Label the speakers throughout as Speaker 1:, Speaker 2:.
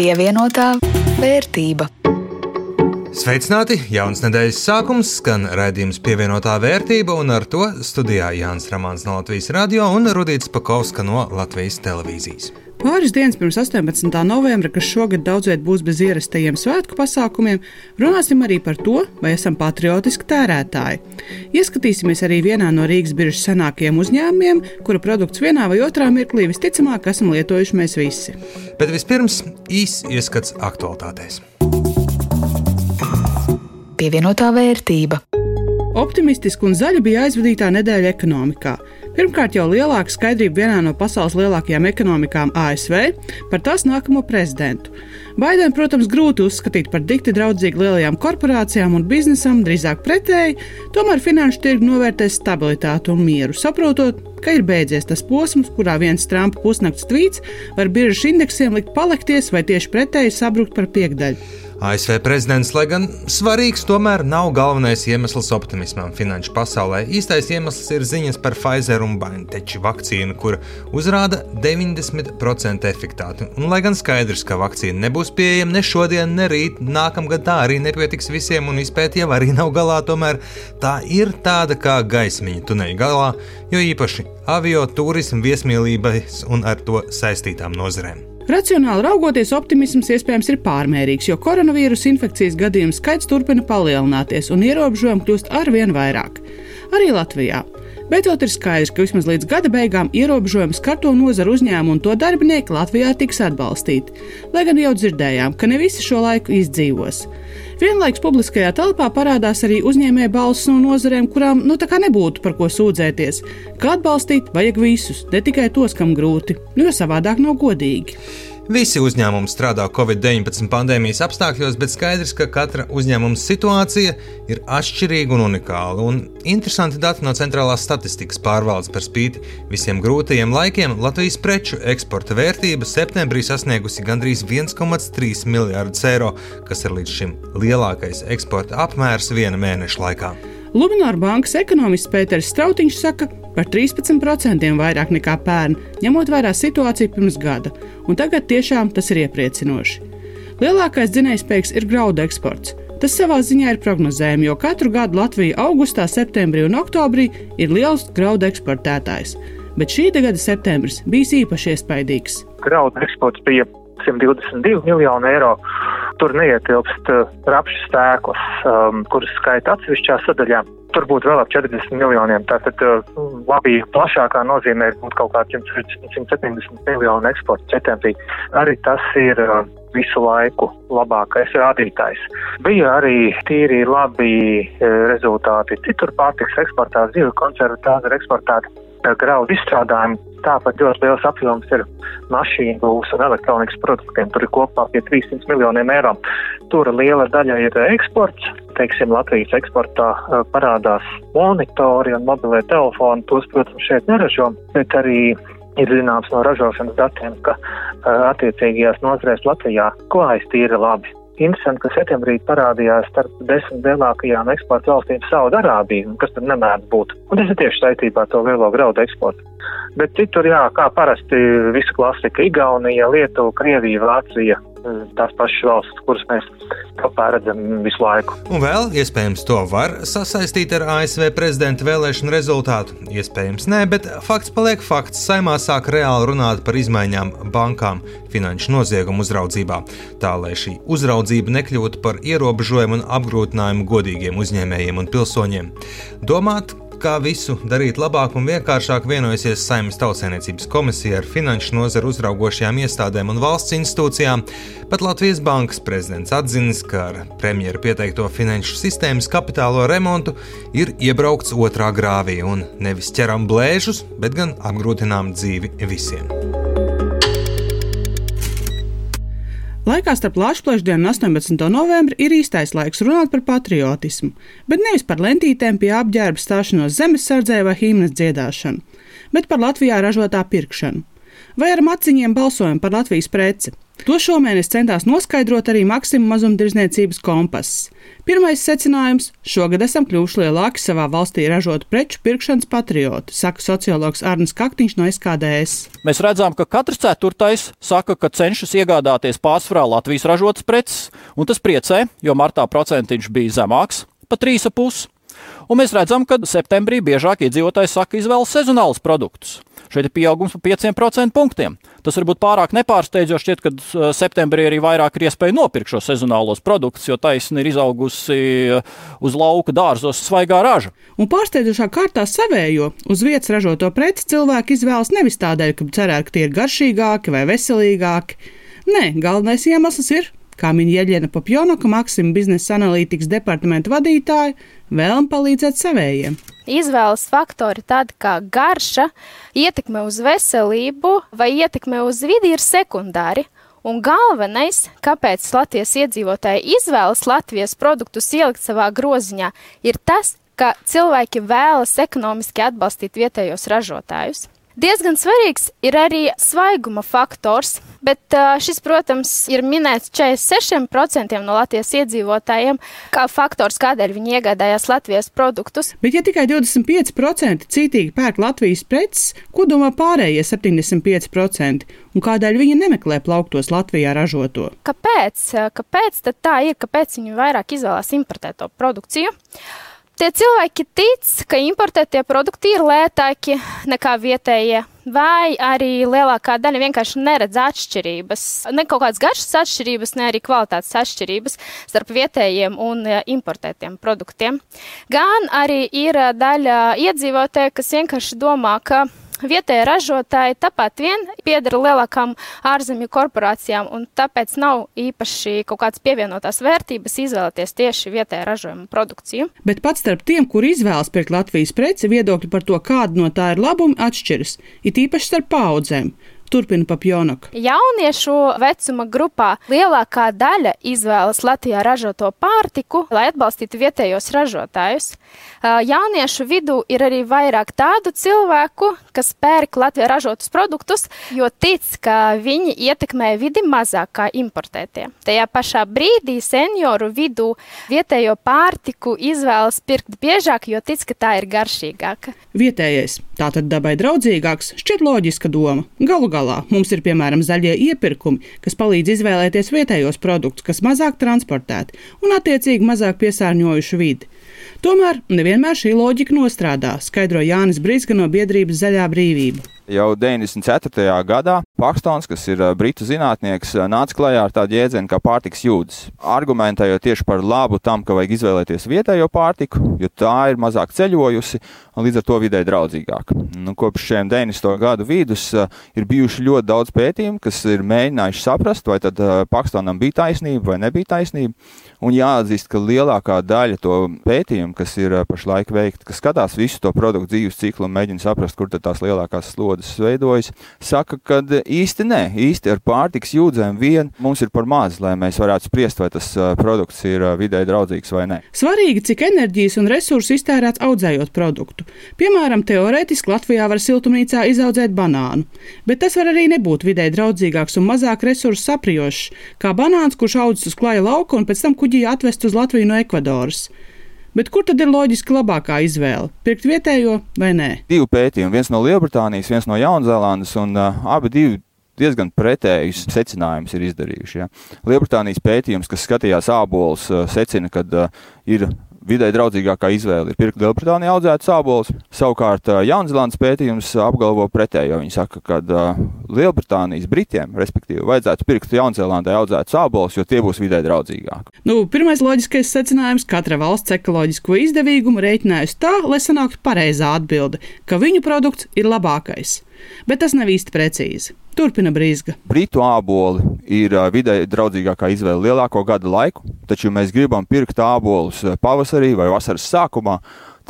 Speaker 1: Pievienotā vērtība.
Speaker 2: Sveicināti! Jauns nedēļas sākums, skan raidījums pievienotā vērtība, un ar to studijā Jānis Rāmāns no Latvijas radio un Rudīts Pakauska no Latvijas televīzijas.
Speaker 3: Pāris dienas pirms 18. novembra, kas šogad daudzviet būs bez ierastajiem svētku pasākumiem, runāsim arī par to, vai esam patriotiski tērētāji. Ieskatīsimies arī vienā no Rīgas biržas senākajiem uzņēmumiem, kura produkts vienā vai otrā mirklī visticamāk esam lietojuši mēs visi.
Speaker 2: Bet vispirms īsts ieskats aktualitātēs.
Speaker 1: Pievienotā vērtība.
Speaker 3: Optimistiska un zaļa bija aizvadītā nedēļa ekonomikā. Pirmkārt, jau lielāka skaidrība vienā no pasaules lielākajām ekonomikām ASV par tās nākamo prezidentu. Baidenu, protams, grūti uzskatīt par dikti draudzīgu lielajām korporācijām un biznesam, drīzāk pretēji, tomēr finanšu tirgi novērtēs stabilitāti un mieru, saprotot, ka ir beidzies tas posms, kurā viens Trumpa pusnakts tvīts var biržas indeksiem likt palikties vai tieši pretēji sabrukt par piekdaļu.
Speaker 2: ASV prezidents, lai gan svarīgs, tomēr nav galvenais iemesls optimismam finanšu pasaulē. Īstais iemesls ir ziņas par Pfizer un BioNTech vakcīnu, kur uzrāda 90% efektivitāti. Un, lai gan skaidrs, ka vakcīna nebūs pieejama ne šodien, ne rīt, nākamgad tā arī nepietiks visiem, un izpēta jau arī nav galā, tomēr tā ir tāda kā gaismiņa tuneļa galā, jo īpaši avio, turismu, viesmīlības un ar to saistītām nozarēm.
Speaker 3: Racionāli raugoties, optimisms iespējams ir pārmērīgs, jo koronavīrusa infekcijas gadījumu skaits turpina palielināties un ierobežojumi kļūst arvien vairāk. Arī Latvijā. Beidzot ir skaidrs, ka vismaz līdz gada beigām ierobežojumi skarto nozaru uzņēmumu un to darbinieki Latvijā tiks atbalstīti, lai gan jau dzirdējām, ka ne visi šo laiku izdzīvos. Vienlaikus publiskajā telpā parādās arī uzņēmēja balss no nozarēm, kurām nu tā kā nebūtu par ko sūdzēties, ka atbalstīt? Vajag visus, ne tikai tos, kam grūti, nu, jo savādāk nav godīgi.
Speaker 2: Visi uzņēmumi strādā Covid-19 pandēmijas apstākļos, bet skaidrs, ka katra uzņēmuma situācija ir atšķirīga un unikāla. Un interesanti dati no centrālās statistikas pārvaldes par spīti visiem grūtajiem laikiem Latvijas preču eksporta vērtība septembrī sasniegusi gandrīz 1,3 miljārdus eiro, kas ir līdz šim lielākais eksporta apmērs viena mēneša laikā.
Speaker 3: Lunāra bankas ekonomists Pēters Strautiņš saka, par 13% vairāk nekā pērn, ņemot vērā situāciju pirms gada, un tagad tiešām tas ir iepriecinoši. Lielākais dzinējspēks ir graudu eksports. Tas savā ziņā ir prognozējami, jo katru gadu Latvija augustā, septembrī un oktobrī ir liels graudu eksportētājs. Bet šī gada septembris bija īpaši iespaidīgs.
Speaker 4: Graudu eksports bija 122 miljoni eiro tur neietilpst uh, rapšu stēklas, um, kuras skaita atsevišķā sadaļā. Tur būtu vēl ap 40 miljoniem. Tātad, uh, labi, plašākā nozīmē būtu kaut kāds 170 miljonu eksporta septembrī. Arī tas ir uh, visu laiku labākais rādītājs. Bija arī tīri labi uh, rezultāti citur pārtiks eksportā, zivju konservu tāda ir eksportēta uh, graudu izstrādājumi Tāpat ļoti liels apjoms ir mašīnu būvs un elektronikas produktiem. Tur ir kopā pie 300 miljoniem eiro. Tur liela daļa ir eksports. Teiksim, Latvijas eksportā parādās monitori un mobilie telefoni. Tos, protams, šeit neražo, bet arī ir zināms no ražošanas datiem, ka attiecīgajās nozarēs Latvijā klājas tīri labi. Interesanti, ka septembrī parādījās starp desmit lielākajām eksporta valstīm Saudārābija, kas tur nemēdz būt. Un tas ir tieši saistībā ar to lielo graudu eksportu. Bet citur, jā, kā parasti, visa klasika - Igaunija, Lietuva, Krievija, Vācija, tās pašas valstis, kuras mēs kopā redzam visu laiku.
Speaker 2: Un vēl, iespējams, to var sasaistīt ar ASV prezidenta vēlēšanu rezultātu. Iespējams, nē, bet fakts paliek fakts. Saimā sāk reāli runāt par izmaiņām bankām finanšu noziegumu uzraudzībā, tā lai šī uzraudzība nekļūtu par ierobežojumu un apgrūtinājumu godīgiem uzņēmējiem un pilsoņiem. Domāt, kā visu darīt labāk un vienkāršāk vienojusies Saimnes tautsēniecības komisija ar finanšu nozaru uzraugošajām iestādēm un valsts institūcijām. Pat Latvijas bankas prezidents atzinis, ka ar premjeru pieteikto finanšu sistēmas kapitālo remontu ir iebraukts otrā grāvī un nevis ķeram blēžus, bet gan apgrūtinām dzīvi visiem.
Speaker 3: Laikā starp Latvijas-Plēšdienu un 18. novembri ir īstais laiks runāt par patriotismu, bet nevis par lentītēm pie apģērba stāšanos zemesardzē vai himnas dziedāšanu, bet par Latvijā ražotā pirkšanu. Vai ar maciņiem balsojam par Latvijas preci. To šomēnes centās noskaidrot arī Maksima mazumtirdzniecības kompass. Pirmais secinājums - šogad esam kļuvuši lielāki savā valstī ražotu preču pirkšanas patrioti, saka sociologs Arnis Kaktiņš no SKDS.
Speaker 5: Mēs redzam, ka katrs ceturtais saka, ka cenšas iegādāties pārsvarā Latvijas ražotas preces, un tas priecē, jo martā procentiņš bija zemāks - pa 3,5. Un mēs redzam, ka septembrī biežāk iedzīvotāji saka izvēlas sezonālus produktus. Šeit ir pieaugums par 5% punktiem. Tas varbūt pārāk nepārsteidzoši šķiet, ka uh, septembrī arī vairāk ir iespēja nopirkt šos sezonālos produktus, jo taisni ir izaugusi uh, uz lauka dārzos svaigā raža.
Speaker 3: Un pārsteidzošā kārtā savējo uz vietas ražoto preci cilvēki izvēlas nevis tādēļ, ka cerē, ka tie ir garšīgāki vai veselīgāki. Nē, galvenais iemesls ir kā min Jeļena Popjonoka, Maksima biznesa analītikas departamenta vadītāja, vēlam palīdzēt savējiem.
Speaker 6: Izvēles faktori tādi kā garša, ietekme uz veselību vai ietekme uz vidi ir sekundāri. Un galvenais, kāpēc Latvijas iedzīvotāji izvēlas Latvijas produktus ielikt savā groziņā, ir tas, ka cilvēki vēlas ekonomiski atbalstīt vietējos ražotājus. Diezgan svarīgs ir arī svaiguma faktors, bet šis, protams, ir minēts 46% no Latvijas iedzīvotājiem kā faktors, kādēļ viņi iegādājās Latvijas produktus.
Speaker 3: Bet, ja tikai 25% cītīgi pērk Latvijas preces, ko domā pārējie 75%? Un kādēļ viņi nemeklē plauktos Latvijā ražoto?
Speaker 6: Kāpēc? Kāpēc tā ir? Kāpēc viņi vairāk izvēlās importēto produkciju? Tie cilvēki tic, ka importētie produkti ir lētāki nekā vietējie. Vai arī lielākā daļa vienkārši neredz atšķirības, ne kaut kādas garšas atšķirības, ne arī kvalitātes atšķirības starp vietējiem un importētiem produktiem. Gan arī ir daļa iedzīvotāji, kas vienkārši domā, ka vietējie ražotāji tāpat vien piedara lielākām ārzemju korporācijām, un tāpēc nav īpaši kaut kādas pievienotās vērtības izvēlēties tieši vietējā ražojuma produkciju.
Speaker 3: Bet pat starp tiem, kur izvēlas pirkt Latvijas preci, viedokļi par to, kāda no tā ir labumi, atšķiras, it īpaši starp paudzēm. Turpina Papjonaka.
Speaker 6: Jauniešu vecuma grupā lielākā daļa izvēlas Latvijā ražoto pārtiku, lai atbalstītu vietējos ražotājus. Jauniešu vidū ir arī vairāk tādu cilvēku, kas pērk Latvijā ražotus produktus, jo tic, ka viņi ietekmē vidi mazāk kā importētie. Tajā pašā brīdī senioru vidū vietējo pārtiku izvēlas pirkt biežāk, jo tic, ka tā ir garšīgāka.
Speaker 3: Vietējais, tātad dabai draudzīgāks, šķiet loģiska doma. Galu galā. Mums ir piemēram zaļie iepirkumi, kas palīdz izvēlēties vietējos produktus, kas mazāk transportēti un attiecīgi mazāk piesārņojuši vidi. Tomēr nevienmēr šī loģika nostrādā, skaidro Jānis Brīsga no biedrības Zaļā brīvība.
Speaker 7: Jau 94. gadā Pakstons, kas ir britu zinātnieks, nāca klajā ar tādu jēdzienu kā pārtiks jūdzes. Argumentējot tieši par labu tam, ka vajag izvēlēties vietējo pārtiku, jo tā ir mazāk ceļojusi un līdz ar to vidē draudzīgāka. Nu, kopš šiem 90. gadu vidus ir bijuši ļoti daudz pētījumu, kas ir mēģinājuši saprast, vai tad Pakstonam bija taisnība vai nebija taisnība. Un jāatzīst, ka lielākā daļa to pētījumu, kas ir pašlaik veikti, kas skatās visu to produktu dzīves ciklu un mēģina saprast, kur tās lielākās slodzes veidojas, saka, ka īsti nē, īsti ar pārtiks jūdzēm vien mums ir par maz, lai mēs varētu spriest, vai tas produkts ir vidē draudzīgs vai nē.
Speaker 3: Svarīgi, cik enerģijas un resursu iztērēts audzējot produktu. Piemēram, teorētiski Latvijā var siltumnīcā izaudzēt banānu, bet tas var arī nebūt vidē draudzīgāks un mazāk resursu sapriošs, kā banāns, kurš audzis uz klaja lauka un pēc tam kuģi atvest uz Latviju no Ekvadoras. Bet kur tad ir loģiski labākā izvēle? Pirkt vietējo vai nē?
Speaker 7: Divi pētījumi, viens no Lielbritānijas, viens no Jaunzēlandes, un uh, abi divi diezgan pretējus secinājumus ir izdarījuši. Ja. Lielbritānijas pētījums, kas skatījās ābolus, secina, ka uh, ir vidē draudzīgākā izvēle ir pirkt Lielbritānijā audzētas sābolus. Savukārt Jaunzēlandes pētījums apgalvo pretējo. Viņi saka, ka Lielbritānijas britiem, respektīvi, vajadzētu pirkt Jaunzēlandē audzētas sābolus, jo tie būs vidē draudzīgāki.
Speaker 3: Nu, pirmais loģiskais secinājums - katra valsts ekoloģisko izdevīgumu rēķinājusi tā, lai sanāktu pareizā atbilde, ka viņu produkts ir labākais. Bet tas nav īsti precīzi. Turpina brīzga.
Speaker 7: Britu āboli ir vidē draudzīgākā izvēle lielāko gada laiku, taču, ja mēs gribam pirkt ābolus pavasarī vai vasaras sākumā,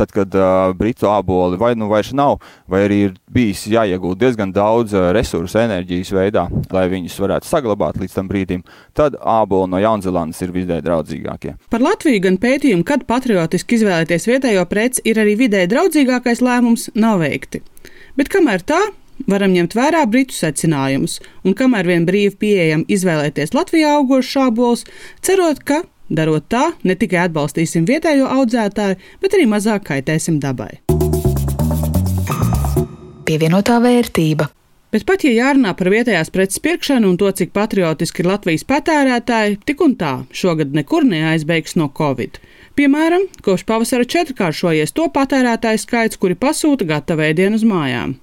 Speaker 7: tad, kad uh, britu āboli vai nu vairs nav, vai arī ir bijis jāiegūt diezgan daudz uh, resursu enerģijas veidā, lai viņus varētu saglabāt līdz tam brīdim, tad āboli no Jaunzēlandes ir vidē draudzīgākie.
Speaker 3: Par Latviju gan pētījumu, kad patriotiski izvēlēties vietējo preci, ir arī vidē draudzīgākais lēmums, nav veikti. Bet kamēr tā, varam ņemt vērā britu secinājumus, un kamēr vien brīvi pieejam izvēlēties Latvijā augošus šābolus, cerot, ka, darot tā, ne tikai atbalstīsim vietējo audzētāju, bet arī mazāk kaitēsim dabai.
Speaker 1: Pievienotā vērtība.
Speaker 3: Bet pat ja jārunā par vietējās preces pirkšanu un to, cik patriotiski ir Latvijas patērētāji, tik un tā šogad nekur neaizbeigs no Covid. Piemēram, kopš pavasara četrkāršojies to patērētāju skaits, kuri pasūta gatavu ēdienu uz mājām.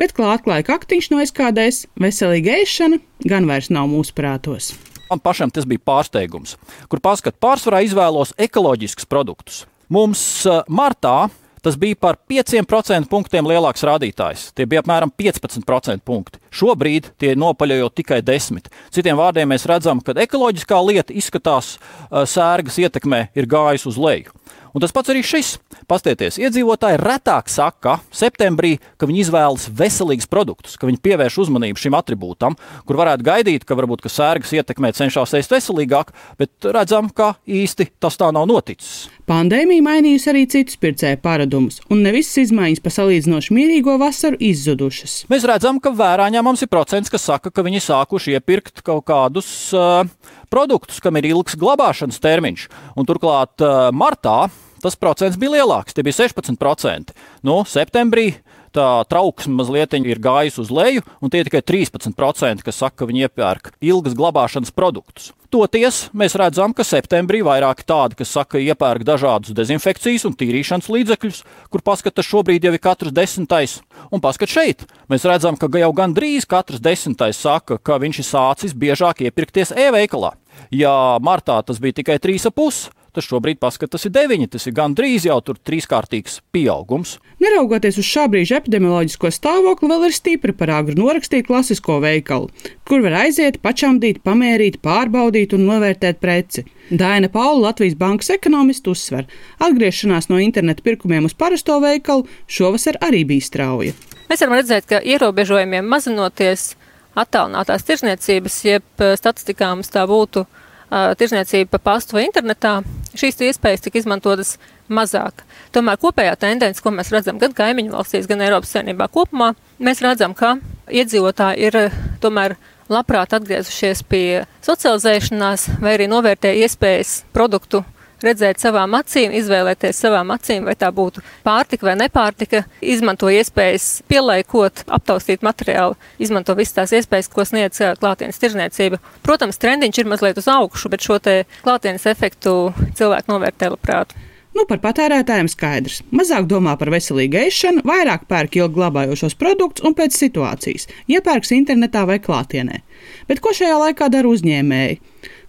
Speaker 3: Bet klātklāja kaktiņš no aizkādēs, veselīga ēšana gan vairs nav mūsu prātos.
Speaker 5: Man pašam tas bija pārsteigums, kur paskat pārsvarā izvēlos ekoloģiskus produktus. Mums uh, martā Tas bija par 5% punktiem lielāks rādītājs. Tie bija apmēram 15% punkti. Šobrīd tie nopaļojo tikai 10. Citiem vārdiem mēs redzam, ka ekoloģiskā lieta izskatās sērgas ietekmē ir gājusi uz leju. Un tas pats arī šis. Pastieties, iedzīvotāji retāk saka septembrī, ka viņi izvēlas veselīgus produktus, ka viņi pievērš uzmanību šim attribūtam, kur varētu gaidīt, ka varbūt ka sērgas ietekmē cenšas ēst veselīgāk, bet redzam, ka īsti tas tā nav noticis.
Speaker 3: Pandēmija mainījusi arī citus pircēju paradumus, un ne visas izmaiņas pa salīdzinoši mierīgo vasaru izzudušas.
Speaker 5: Mēs redzam, ka vērā ņemams ir procents, kas saka, ka viņi sākuši iepirkt kaut kādus uh, produktus, kam ir ilgs glabāšanas termiņš. Un turklāt uh, martā tas procents bija lielāks, tie bija 16%. Nu, septembrī tā trauksme mazliet ir gājusi uz leju, un tie ir tikai 13%, kas saka, ka viņi iepērk ilgas glabāšanas produktus. Toties mēs redzam, ka septembrī vairāk tādi, kas saka, iepērk dažādus dezinfekcijas un tīrīšanas līdzekļus, kur paskatās šobrīd jau ir katrs desmitais. Un paskat šeit, mēs redzam, ka jau gandrīz katrs desmitais saka, ka viņš ir sācis biežāk iepirkties e-veikalā. Ja martā tas bija tikai 3,5, tad šobrīd paskatās, tas ir 9. Tas ir gandrīz jau tur trīskārtīgs pieaugums.
Speaker 3: Neraugoties uz šā brīža epidemioloģisko stāvokli, vēl ir stipri par agru norakstīt klasisko veikalu, kur var aiziet, pačamdīt, pamērīt, pārbaudīt un novērtēt preci. Daina Paula, Latvijas bankas ekonomists, uzsver, atgriešanās no interneta pirkumiem uz parasto veikalu šovasar arī bija strauja.
Speaker 8: Mēs varam redzēt, ka ierobežojumiem mazinoties attālinātās tirzniecības, jeb statistikā mums tā būtu tirzniecība pa pastu vai internetā, šīs iespējas tika izmantotas mazāk. Tomēr kopējā tendence, ko mēs redzam gan kaimiņu valstīs, gan Eiropas saimnībā kopumā, mēs redzam, ka iedzīvotāji ir tomēr labprāt atgriezušies pie socializēšanās vai arī novērtē iespējas produktu redzēt savām acīm, izvēlēties savām acīm, vai tā būtu pārtika vai nepārtika, izmanto iespējas pielaikot, aptaustīt materiālu, izmanto visas tās iespējas, ko sniedz klātienes tirzniecība. Protams, trendiņš ir mazliet uz augšu, bet šo te klātienes efektu cilvēku novērtē labprāt.
Speaker 3: Nu, par patērētājiem skaidrs. Mazāk domā par veselīgu ēšanu, vairāk pērk ilgi glabājošos produktus un pēc situācijas iepērks internetā vai klātienē. Bet ko šajā laikā dara uzņēmēji?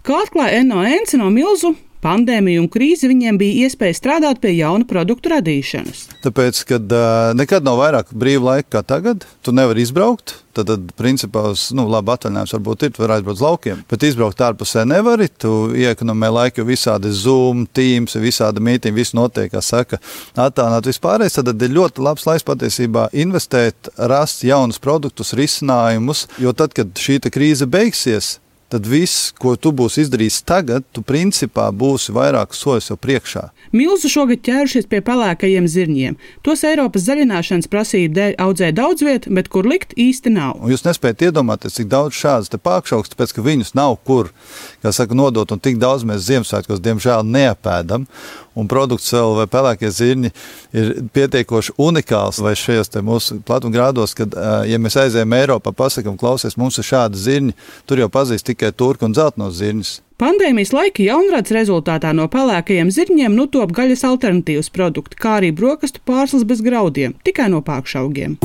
Speaker 3: Kā atklāja NONC no milzu pandēmija un krīze viņiem bija iespēja strādāt pie jaunu produktu radīšanas.
Speaker 9: Tāpēc, kad uh, nekad nav vairāk brīva laika kā tagad, tu nevari izbraukt. Tad, tad principā, uz, nu, labi, atvaļinājums varbūt ir, tu vari aizbraukt uz laukiem, bet izbraukt ārpusē nevari. Tu iekonomē laiku, jo visādi Zoom, Teams, visādi mītīņi, viss notiek, kā saka, attālināt vispārējais. Tad ir ļoti labs laiks patiesībā investēt, rast jaunus produktus, risinājumus, jo tad, kad šī krīze beigsies, tad viss, ko tu būsi izdarījis tagad, tu principā būsi vairāk soļus jau priekšā.
Speaker 3: Milzu šogad ķērušies pie pelēkajiem zirņiem. Tos Eiropas zaļināšanas prasību dēļ audzē daudz vietu, bet kur likt īsti nav.
Speaker 9: Un jūs nespējat iedomāties, cik daudz šādas pārišķaugstas, tāpēc ka viņus nav kur saka, nodot, un tik daudz mēs Ziemassvētkos diemžēl neapēdam un produkts vēl vai pelēkie zirņi ir pietiekoši unikāls. Vai šajos mūsu platumgrādos, kad, ja mēs aizējām Eiropā, pasakām, klausies, mums ir šādi zirņi, tur jau pazīst tikai turku un zeltnos zirņus.
Speaker 3: Pandēmijas laika jaunrads rezultātā no pelēkajiem zirņiem nu top gaļas alternatīvas produkti, kā arī brokastu pārslas bez graudiem, tikai no pākšaugiem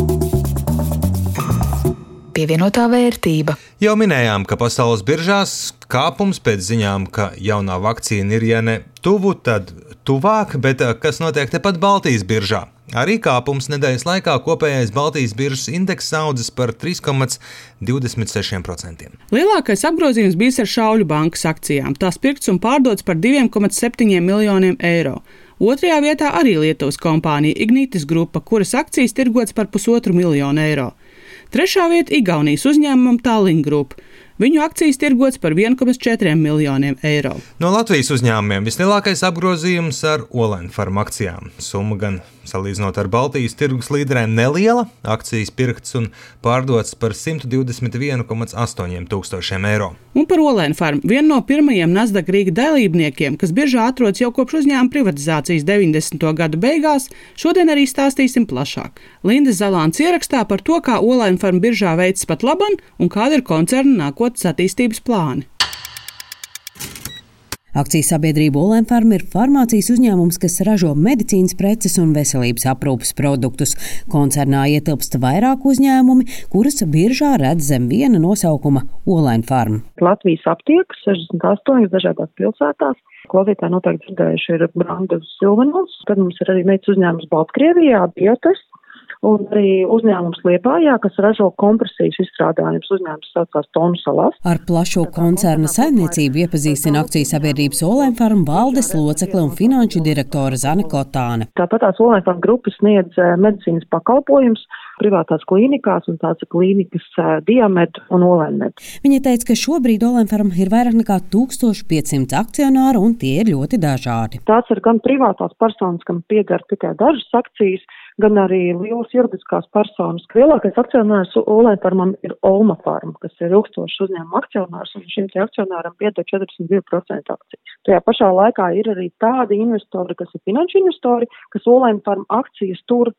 Speaker 1: pievienotā vērtība.
Speaker 2: Jau minējām, ka pasaules biržās kāpums pēc ziņām, ka jaunā vakcīna ir ja ne tuvu, tad tuvāk, bet eh, kas notiek tepat Baltijas biržā? Arī kāpums nedēļas laikā kopējais Baltijas biržas indeks audzis par 3,26%.
Speaker 3: Lielākais apgrozījums bijis ar Šauļu bankas akcijām. Tās pirkts un pārdots par 2,7 miljoniem eiro. Otrajā vietā arī Lietuvas kompānija Ignitis Grupa, kuras akcijas tirgots par pusotru miljonu eiro. Trešā vieta - Igaunijas uzņēmumam Tallinn Group. Viņu akcijas tirgots par 1,4 miljoniem eiro.
Speaker 2: No Latvijas uzņēmumiem vislielākais apgrozījums ar Olēnu farmu akcijām. Summa gan salīdzinot ar Baltijas tirgus līderēm neliela, akcijas pirktas un pārdotas par 121,8 tūkstošiem eiro.
Speaker 3: Un par Olēnu farmu vienu no pirmajiem Nasdaq Rīga dalībniekiem, kas biežā atrodas jau kopš uzņēmuma privatizācijas 90. gadu beigās, šodien arī stāstīsim plašāk. Linda Zalāns ierakstā par to, kā Olēnu farma biržā veids pat laban un kāda ir koncerna nākotnes attīstības plāni.
Speaker 10: Akcijas sabiedrība Olimfarma ir farmācijas uzņēmums, kas ražo medicīnas preces un veselības aprūpas produktus. Koncernā ietilpst vairāk uzņēmumi, kuras biržā redz zem viena nosaukuma Olimfarma.
Speaker 11: Latvijas aptiekas 68 dažādās pilsētās. Klausītāji noteikti dzirdējuši ir brandu Silvanovs, tad mums ir arī meitas uzņēmums Baltkrievijā, Biotes, un arī uzņēmums Liepājā, kas ražo kompresijas izstrādājumus. Uzņēmums saucās Tonu salās.
Speaker 10: Ar plašo koncerna saimniecību iepazīstina akcijas sabiedrības Olēnfarm valdes locekle un finanšu direktore Zane Kotāne.
Speaker 11: Tāpat tās Olēnfarm grupas sniedz eh, medicīnas pakalpojums privātās klīnikās, un tās klīnikas Diamet un Olenmet.
Speaker 10: Viņa teica, ka šobrīd Olenfarm ir vairāk nekā 1500 akcionāru, un tie ir ļoti dažādi.
Speaker 11: Tās ir gan privātās personas, kam pieder tikai dažas akcijas, gan arī lielas juridiskās personas. Lielākais akcionārs Olēnfarmam ir Olma Farm, kas ir ilgstošs uzņēmuma akcionārs, un šim akcionāram pieder 42% akcijas. Tajā pašā laikā ir arī tādi investori, kas ir finanšu investori, kas Olēnfarm akcijas tur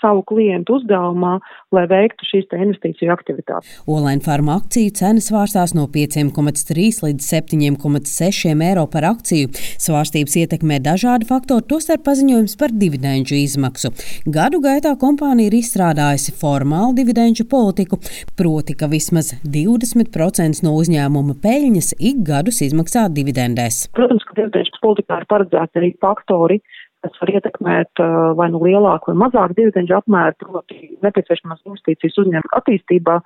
Speaker 11: savu klientu uzdevumā, lai veiktu šīs investīciju aktivitātes.
Speaker 10: Olaina farma akciju cenas svārstās no 5,3 līdz 7,6 eiro par akciju. Svārstības ietekmē dažādi faktori, tostarp paziņojums par dividendžu izmaksu. Gadu gaitā kompānija ir izstrādājusi formālu dividendžu politiku, proti, ka vismaz 20% no uzņēmuma peļņas ik gadus izmaksā dividendēs.
Speaker 11: Protams, ka dividendžu politikā ir paredzēti arī faktori, kas var ietekmēt uh, vai nu lielāku vai mazāku dividendžu apmēru, proti nepieciešamās investīcijas uzņēmuma attīstībā,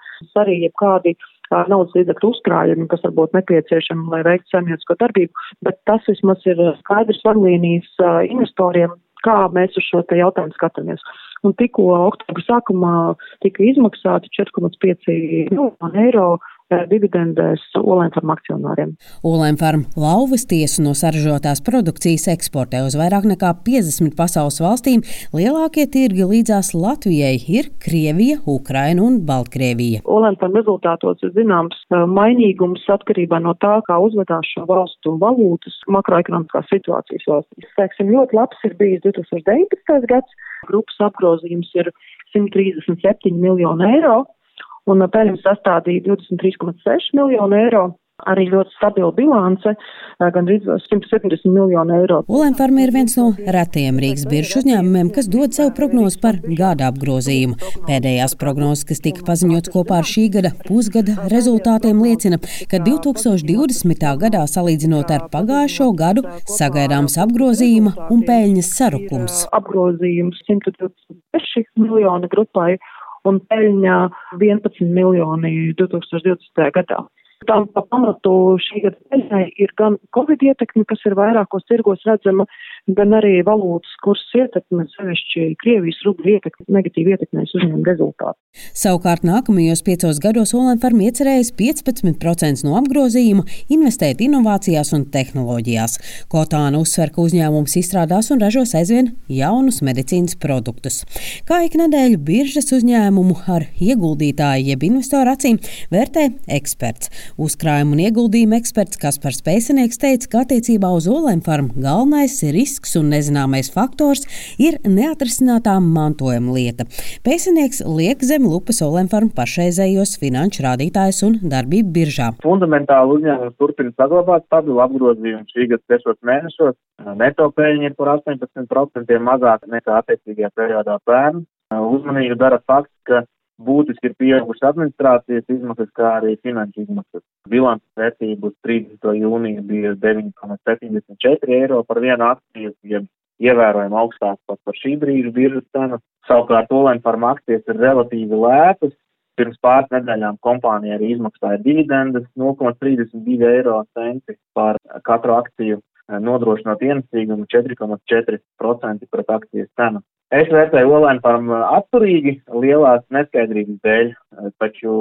Speaker 11: arī jebkādi uh, naudas līdzekļu uzkrājumi, kas varbūt nepieciešami, lai veiktu saimniecisko darbību, bet tas vismaz ir skaidrs vadlīnijas uh, investoriem, kā mēs uz šo jautājumu skatāmies. Un tikko oktobra sākumā tika izmaksāti 4,5 miljoni eiro dividendēs Olēnfarm akcionāriem.
Speaker 10: Olēnfarm lauvas tiesu no saražotās produkcijas eksportē uz vairāk nekā 50 pasaules valstīm. Lielākie tirgi līdzās Latvijai ir Krievija, Ukraina un Baltkrievija.
Speaker 11: Olēnfarm rezultātos ir zināms mainīgums atkarībā no tā, kā uzvedās šo valstu valūtas makroekonomiskās situācijas valstīs. Teiksim, ļoti labs ir bijis 2019. gads. Grupas apgrozījums ir 137 miljoni eiro un peļņa sastādīja 23,6 miljonu eiro. Arī ļoti stabila bilance, gandrīz 170 miljonu eiro.
Speaker 10: Olēnfarma ir viens no retajiem Rīgas biržu uzņēmumiem, kas dod sev prognozi par gada apgrozījumu. Pēdējās prognozes, kas tika paziņots kopā ar šī gada pusgada rezultātiem, liecina, ka 2020. gadā salīdzinot ar pagājušo gadu sagaidāms apgrozījuma un peļņas sarukums.
Speaker 11: Apgrozījums 126 miljoni grupai un peļņā 11 miljoni 2020. gadā. Tam pa pamatu šī gada peļņai ir gan Covid ietekme, kas ir vairākos tirgos redzama, gan arī valūtas kursa ietekme, sevišķi Krievijas rubļu ietekme, negatīvi ietekmēs uzņēmuma rezultātu.
Speaker 10: Savukārt nākamajos piecos gados Olimfarm iecerējis 15% no apgrozījuma investēt inovācijās un tehnoloģijās. Kotāna uzsver, ka uzņēmums izstrādās un ražos aizvien jaunus medicīnas produktus. Kā ik nedēļu biržas uzņēmumu ar ieguldītāju jeb investoru acīm vērtē eksperts. Uzkrājuma un ieguldījuma eksperts Kaspars Pēcinieks teica, ka attiecībā uz Olimfarm galvenais risks un nezināmais faktors ir neatrisinātā mantojuma lieta. Pēcinieks liek zem lupas Olimfarm pašreizējos finanšu rādītājus un darbību biržā.
Speaker 12: Fundamentāli uzņēmums turpina saglabāt stabilu apgrozījumu šī gada sešos mēnešos. Neto peļņa ir par 18% mazāk nekā attiecīgajā periodā pērn. Uzmanību dara fakts, ka būtiski ir pieaugušas administrācijas izmaksas, kā arī finanšu izmaksas. Bilances vērtība uz 30. jūniju bija 9,74 eiro par vienu akciju, jeb ievērojami augstāk pat par šī brīža biržas cenu. Savukārt Olenfarma akcijas ir relatīvi lētas. Pirms pāris nedēļām kompānija arī izmaksāja dividendes 0,32 eiro centi par katru akciju, nodrošinot ienesīgumu 4,4% pret akcijas cenu. Es vērtēju Olēnu par atturīgi lielās neskaidrības dēļ, taču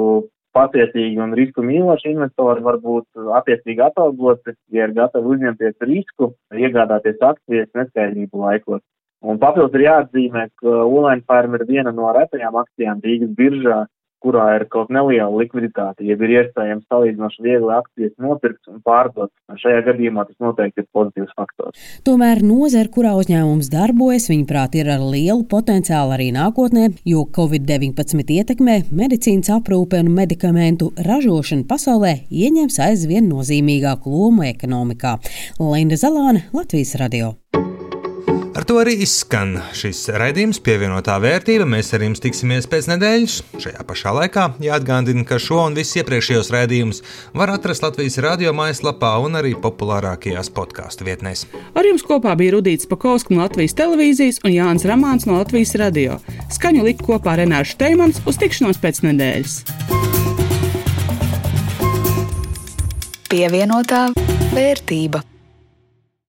Speaker 12: pacietīgi un risku mīloši investori var būt attiecīgi atalgoti, ja ir gatavi uzņemties risku, iegādāties akcijas neskaidrību laikos. Un papildus ir jāatzīmē, ka Olaina Farm ir viena no retajām akcijām Rīgas biržā, kurā ir kaut neliela likviditāte, ja ir iespējams salīdzinoši viegli akcijas nopirkt un pārdot. Šajā gadījumā tas noteikti ir pozitīvs faktors.
Speaker 10: Tomēr nozara, kurā uzņēmums darbojas, viņuprāt, ir ar lielu potenciālu arī nākotnē, jo Covid-19 ietekmē medicīnas aprūpe un medikamentu ražošana pasaulē ieņems aizvien nozīmīgāku lomu ekonomikā. Linda Zalāne, Latvijas radio.
Speaker 2: Ar to arī izskan šis raidījums pievienotā vērtība. Mēs ar jums tiksimies pēc nedēļas. Šajā pašā laikā jāatgādina, ka šo un visus iepriekšējos raidījumus var atrast Latvijas radio mājaslapā un arī populārākajās podkāstu vietnēs.
Speaker 3: Ar jums kopā bija Rudīts Pakausks no Latvijas televīzijas un Jānis Ramāns no Latvijas radio. Skaņu lika kopā Renāšu Teimans uz tikšanos pēc nedēļas.
Speaker 1: Pievienotā vērtība.